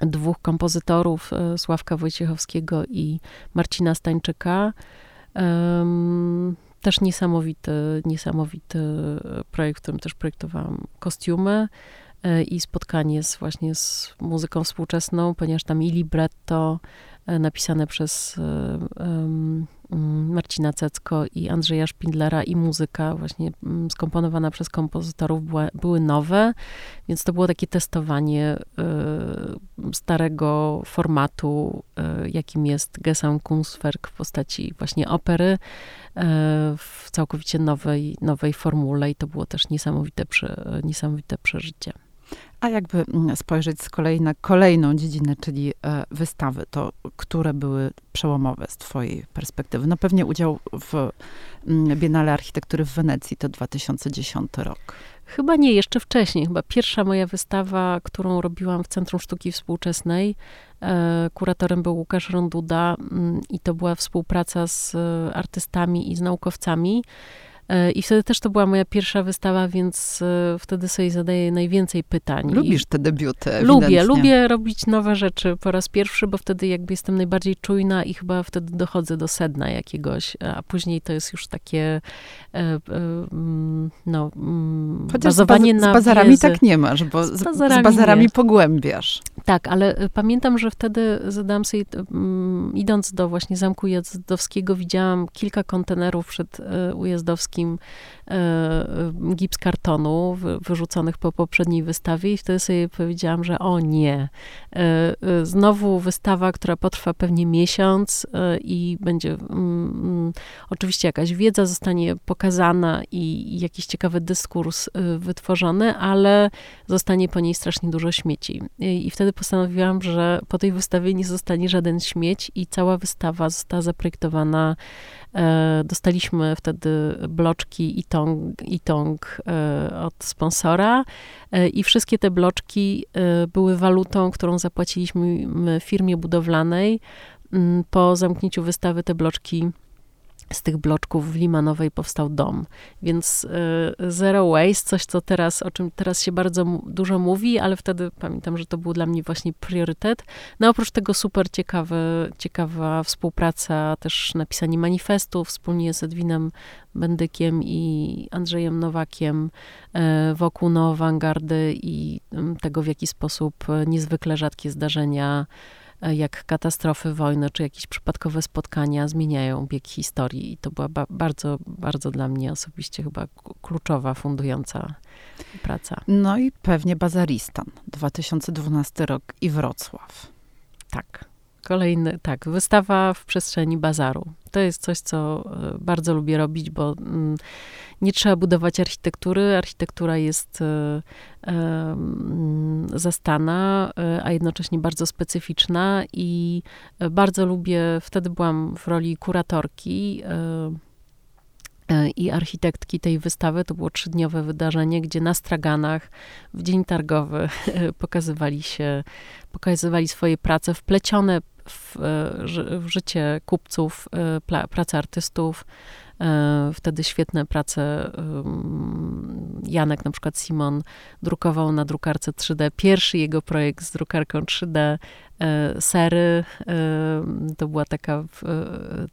dwóch kompozytorów, Sławka Wojciechowskiego i Marcina Stańczyka też niesamowity, niesamowity projekt, w którym też projektowałam kostiumy e, i spotkanie z, właśnie z muzyką współczesną, ponieważ tam i libretto e, napisane przez um, Marcina Cecko i Andrzeja Szpindlera i muzyka właśnie skomponowana przez kompozytorów była, były nowe, więc to było takie testowanie starego formatu, jakim jest Gesamtkunstwerk w postaci właśnie opery w całkowicie nowej, nowej formule i to było też niesamowite, niesamowite przeżycie. A jakby mm, spojrzeć z kolei na kolejną dziedzinę, czyli e, wystawy, to które były przełomowe z twojej perspektywy? No pewnie udział w mm, Biennale Architektury w Wenecji to 2010 rok. Chyba nie, jeszcze wcześniej. Chyba pierwsza moja wystawa, którą robiłam w Centrum Sztuki Współczesnej, e, kuratorem był Łukasz Ronduda mm, i to była współpraca z e, artystami i z naukowcami. E, I wtedy też to była moja pierwsza wystawa, więc e, wtedy sobie zadaję najwięcej pytań. Lubisz te debiuty? Lubię, lubię robić nowe rzeczy po raz pierwszy, bo wtedy jakby jestem najbardziej czujna i chyba wtedy dochodzę do sedna jakiegoś, a później to jest już takie e, mm, no, mm, Chociaż bazowanie z baz- Z bazarami tak nie masz, bo z, bazarami, z bazarami pogłębiasz. Tak, ale pamiętam, że wtedy zadałam sobie, mm, idąc do właśnie Zamku Jazdowskiego, widziałam kilka kontenerów przed Ujazdowskim polskim e, e, gips kartonu wyrzuconych po poprzedniej wystawie i wtedy sobie powiedziałam, że o nie, e, znowu wystawa, która potrwa pewnie miesiąc i będzie mm, mm, oczywiście jakaś wiedza zostanie pokazana i jakiś ciekawy dyskurs wytworzony, ale zostanie po niej strasznie dużo śmieci. I wtedy postanowiłam, że po tej wystawie nie zostanie żaden śmieć i cała wystawa została zaprojektowana. Dostaliśmy wtedy bloczki Itong, Itong e, od sponsora e, i wszystkie te bloczki e, były walutą, którą zapłaciliśmy firmie budowlanej. Po zamknięciu wystawy te bloczki z tych bloczków w Limanowej powstał dom. Więc y, zero waste, coś co teraz, o czym teraz się bardzo dużo mówi, ale wtedy pamiętam, że to był dla mnie właśnie priorytet. No oprócz tego super ciekawe, ciekawa współpraca, też napisanie manifestu wspólnie z Edwinem Bendykiem i Andrzejem Nowakiem y, wokół neoawangardy i y, tego, w jaki sposób niezwykle rzadkie zdarzenia jak katastrofy, wojny czy jakieś przypadkowe spotkania zmieniają bieg historii. I to była ba bardzo, bardzo dla mnie osobiście chyba kluczowa, fundująca praca. No i pewnie Bazaristan, 2012 rok i Wrocław. Tak. Kolejny, tak, wystawa w przestrzeni bazaru. To jest coś, co e, bardzo lubię robić, bo mm, nie trzeba budować architektury. Architektura jest e, zastana, e, a jednocześnie bardzo specyficzna i bardzo lubię, wtedy byłam w roli kuratorki i architektki tej wystawy. To było trzydniowe wydarzenie, gdzie na straganach w dzień targowy pokazywali się, pokazywali swoje prace wplecione w, w życie kupców, e, pracę artystów, e, wtedy świetne prace. Janek, na przykład Simon, drukował na drukarce 3D. Pierwszy jego projekt z drukarką 3D E, sery. E, to była taka, e,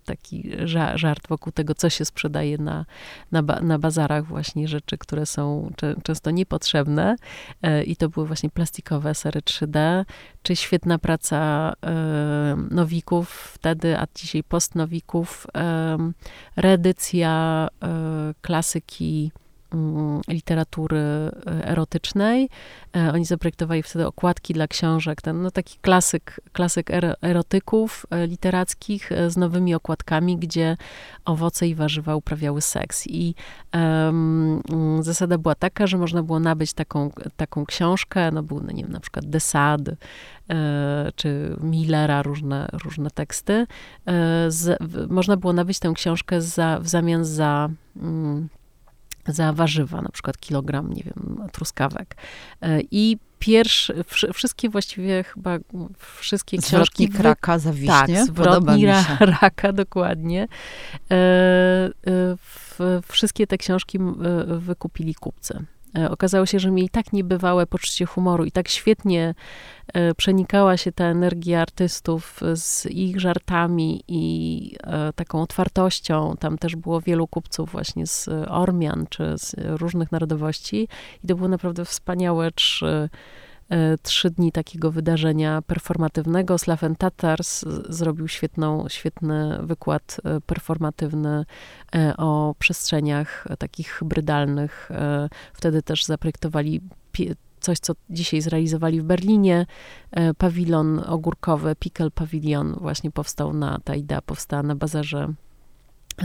taki żart wokół tego, co się sprzedaje na, na, na bazarach, właśnie rzeczy, które są często niepotrzebne. I to były właśnie plastikowe sery 3D, czy świetna praca nowików wtedy, a dzisiaj postnowików. Reedycja klasyki literatury erotycznej. Oni zaprojektowali wtedy okładki dla książek, ten no, taki klasyk, klasyk erotyków literackich z nowymi okładkami, gdzie owoce i warzywa uprawiały seks. I um, zasada była taka, że można było nabyć taką, taką książkę, no był, no, nie wiem, na przykład Desade, czy Millera, różne, różne teksty. E, z, można było nabyć tę książkę za, w zamian za mm, za warzywa, na przykład kilogram, nie wiem, truskawek. E, I pierwsze, wszystkie właściwie chyba, wszystkie książki... Zwrotnik raka za wiśnie? Tak, zwrotnik raka, dokładnie. E, wszystkie te książki wykupili kupcy. E, okazało się, że mieli tak niebywałe poczucie humoru i tak świetnie e, przenikała się ta energia artystów z ich żartami i e, taką otwartością. Tam też było wielu kupców właśnie z Ormian czy z różnych narodowości i to było naprawdę wspaniałe E, trzy dni takiego wydarzenia performatywnego. Slaven Tatars zrobił świetną, świetny wykład e, performatywny e, o przestrzeniach takich hybrydalnych. Wtedy też zaprojektowali coś, co dzisiaj zrealizowali w Berlinie. Pawilon ogórkowy, Pickle Pavilion właśnie powstał na, ta idea powstała na bazarze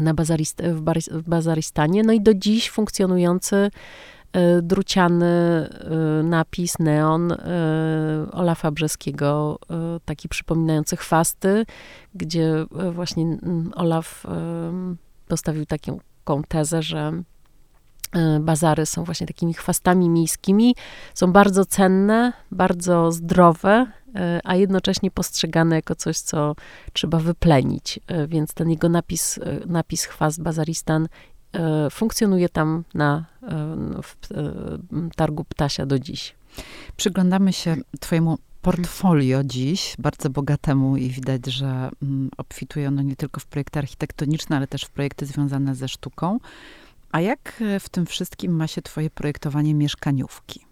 na bazarist, w, w Bazaristanie. No i do dziś funkcjonujący E, druciany e, napis, neon e, Olafa Brzeskiego, taki przypominający chwasty, gdzie właśnie Olaf postawił taką tezę, że bazary są właśnie takimi chwastami miejskimi, są bardzo cenne, bardzo zdrowe, a jednocześnie postrzegane jako coś, co trzeba wyplenić. Więc ten jego napis, napis chwast Bazaristan E, funkcjonuje tam na e, w e, targu Ptasia do dziś. Przyglądamy się twojemu portfolio dziś, bardzo bogatemu i widać, że mm, obfituje ono nie tylko w projekty architektoniczne, ale też w projekty związane ze sztuką. A jak w tym wszystkim ma się twoje projektowanie mieszkaniówki?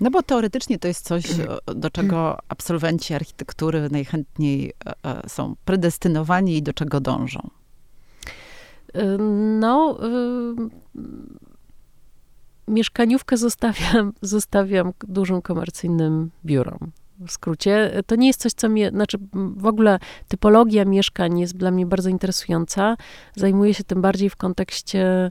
No bo teoretycznie to jest coś, do czego absolwenci architektury najchętniej e, e, są predestynowani i do czego dążą. No, mieszkaniówkę zostawiam, zostawiam dużym komercyjnym biurom. W skrócie, to nie jest coś, co mnie, znaczy w ogóle typologia mieszkań jest dla mnie bardzo interesująca. Zajmuję się tym bardziej w kontekście E,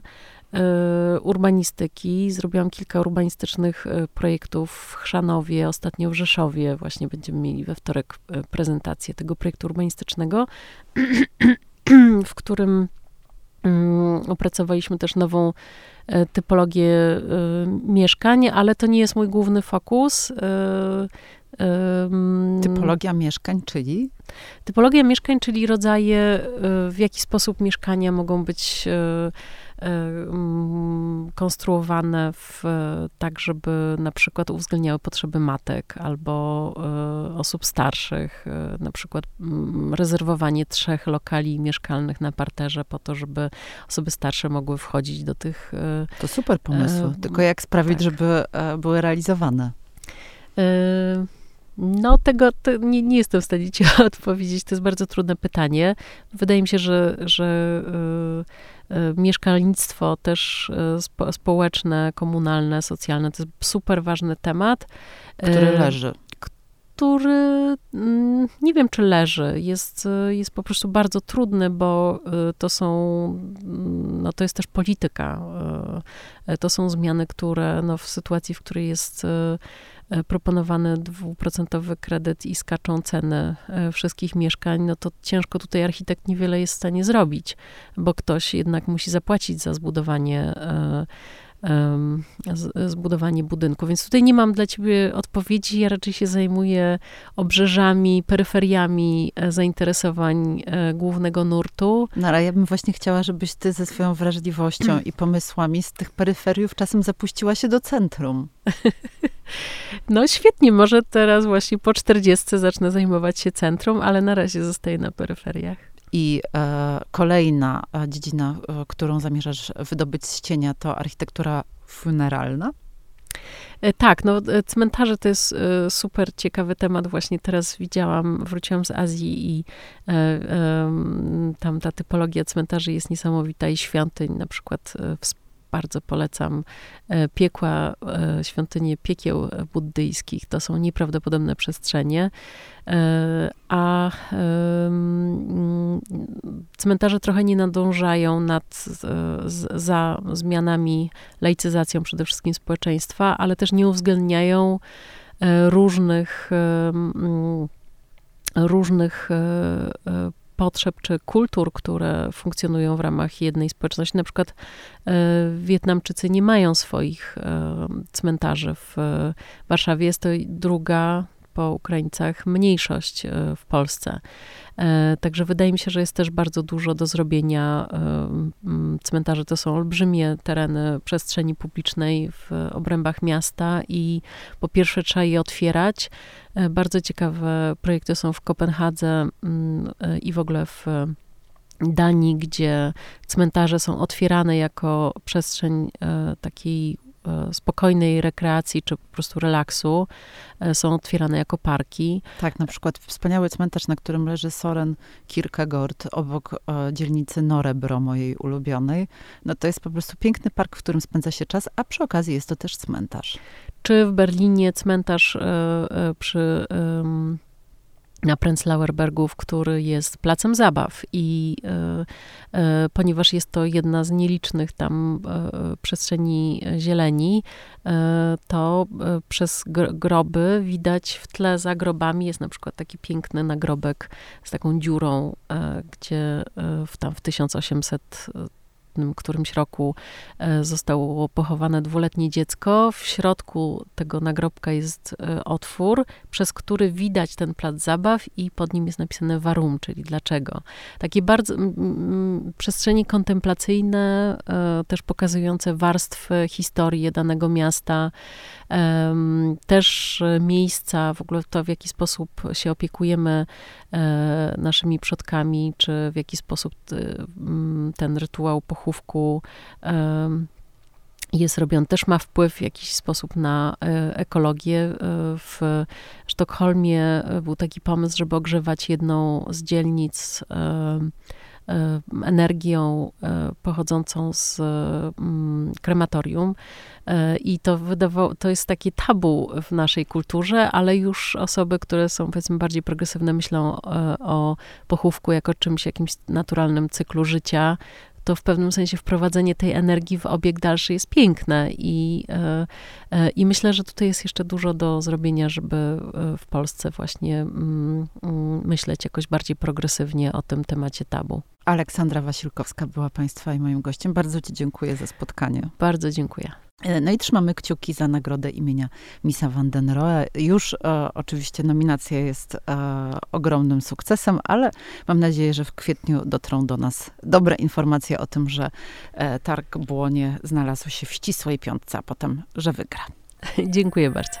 urbanistyki. Zrobiłam kilka urbanistycznych e, projektów w Chrzanowie, ostatnio w Rzeszowie. Właśnie będziemy mieli we wtorek e, prezentację tego projektu urbanistycznego, w którym mm, opracowaliśmy też nową typologię mieszkań, ale to nie jest mój główny fokus. Typologia mieszkań, czyli? Typologia mieszkań, czyli rodzaje, w jaki sposób mieszkania mogą być konstruowane w, tak, żeby na przykład uwzględniały potrzeby matek albo e, osób starszych, e, na przykład rezerwowanie trzech lokali mieszkalnych na parterze po to, żeby osoby starsze mogły wchodzić do tych... E, to super pomysł, tylko jak sprawić, tak. żeby były realizowane? No, tego nie, nie, jestem w stanie ci odpowiedzieć. To jest bardzo trudne pytanie. Wydaje mi się, że, że y, y, mieszkalnictwo też y, spo, społeczne, komunalne, socjalne to jest super ważny temat. Który leży. Który mm, nie wiem, czy leży. Jest, jest po prostu bardzo trudny, bo to są, mm, no to jest też polityka. To są zmiany, które no, w sytuacji, w której jest proponowany dwuprocentowy kredyt i skaczą ceny e, wszystkich mieszkań, no to ciężko tutaj architekt niewiele jest w stanie zrobić, bo ktoś jednak musi zapłacić za zbudowanie e, zbudowanie budynku. Więc tutaj nie mam dla ciebie odpowiedzi. Ja raczej się zajmuję obrzeżami, peryferiami zainteresowań głównego nurtu. No ale ja bym właśnie chciała, żebyś ty ze swoją wrażliwością i pomysłami z tych peryferiów czasem zapuściła się do centrum. No świetnie, może teraz właśnie po 40 zacznę zajmować się centrum, ale na razie zostaję na peryferiach. I e, kolejna e, dziedzina, e, którą zamierzasz wydobyć z cienia, to architektura funeralna? Tak, no cmentarze to jest super ciekawy temat. Właśnie teraz widziałam, wróciłam z Azji i e, e, tam ta typologia cmentarzy jest niesamowita i świątyń, na przykład w bardzo polecam e, piekła, e, świątynie piekieł buddyjskich. To są nieprawdopodobne przestrzenie. E, a cmentarze trochę nie nadążają nad, za zmianami, laicyzacją przede wszystkim społeczeństwa, ale też nie uwzględniają różnych różnych potrzeb czy kultur, które funkcjonują w ramach jednej społeczności. Na przykład e, Wietnamczycy nie mają swoich e, cmentarzy w Warszawie. Jest to druga po Ukraińcach mniejszość e, w Polsce. E, także wydaje mi się, że jest też bardzo dużo do zrobienia. E, cmentarze to są olbrzymie tereny przestrzeni publicznej w obrębach miasta i po pierwsze trzeba je otwierać. Bardzo ciekawe projekty są w Kopenhadze i w ogóle w Danii, gdzie cmentarze są otwierane jako przestrzeń takiej spokojnej rekreacji czy po prostu relaksu e, są otwierane jako parki. Tak, na przykład wspaniały cmentarz, na którym leży Soren Kierkegaard obok e, dzielnicy Norebro, mojej ulubionej. No to jest po prostu piękny park, w którym spędza się czas, a przy okazji jest to też cmentarz. Czy w Berlinie cmentarz przy na Prenzlauer Bergów, który jest placem zabaw. I e, e, ponieważ jest to jedna z nielicznych tam e, przestrzeni zieleni, to przez groby widać w tle za grobami jest na przykład taki piękny nagrobek z taką dziurą, gdzie w, tam w 1800 którymś roku e, zostało pochowane dwuletnie dziecko. W środku tego nagrobka jest e, otwór, przez który widać ten plac zabaw i pod nim jest napisane warum, czyli dlaczego. Takie bardzo przestrzenie kontemplacyjne, e, też pokazujące warstwy historii danego miasta, też miejsca, w ogóle to, w jaki sposób się opiekujemy naszymi przodkami, czy w jaki sposób ten rytuał pochówku jest robiony, też ma wpływ w jakiś sposób na e, ekologię. E, w Sztokholmie e, był taki pomysł, żeby ogrzewać jedną z dzielnic energią pochodzącą z mm, krematorium. I to, wydawało, to jest takie tabu w naszej kulturze, ale już osoby, które są powiedzmy bardziej progresywne, myślą o pochówku jako czymś, jakimś naturalnym cyklu życia, to w pewnym sensie wprowadzenie tej energii w obieg dalszy jest piękne i, e, e, i myślę, że tutaj jest jeszcze dużo do zrobienia, żeby e, w Polsce właśnie mm, mm, myśleć jakoś bardziej progresywnie o tym temacie tabu. Aleksandra Wasilkowska była Państwa i moim gościem. Bardzo Ci dziękuję za spotkanie. Bardzo dziękuję. E, no i trzymamy kciuki za nagrodę imienia Misa van den Rohe. Już e, oczywiście nominacja jest e, ogromnym sukcesem, ale mam nadzieję, że w kwietniu dotrą do nas dobre informacje o tym, że e, targ Błonie znalazł się w ścisłej piątce, a potem, że wygra. Dziękuję bardzo.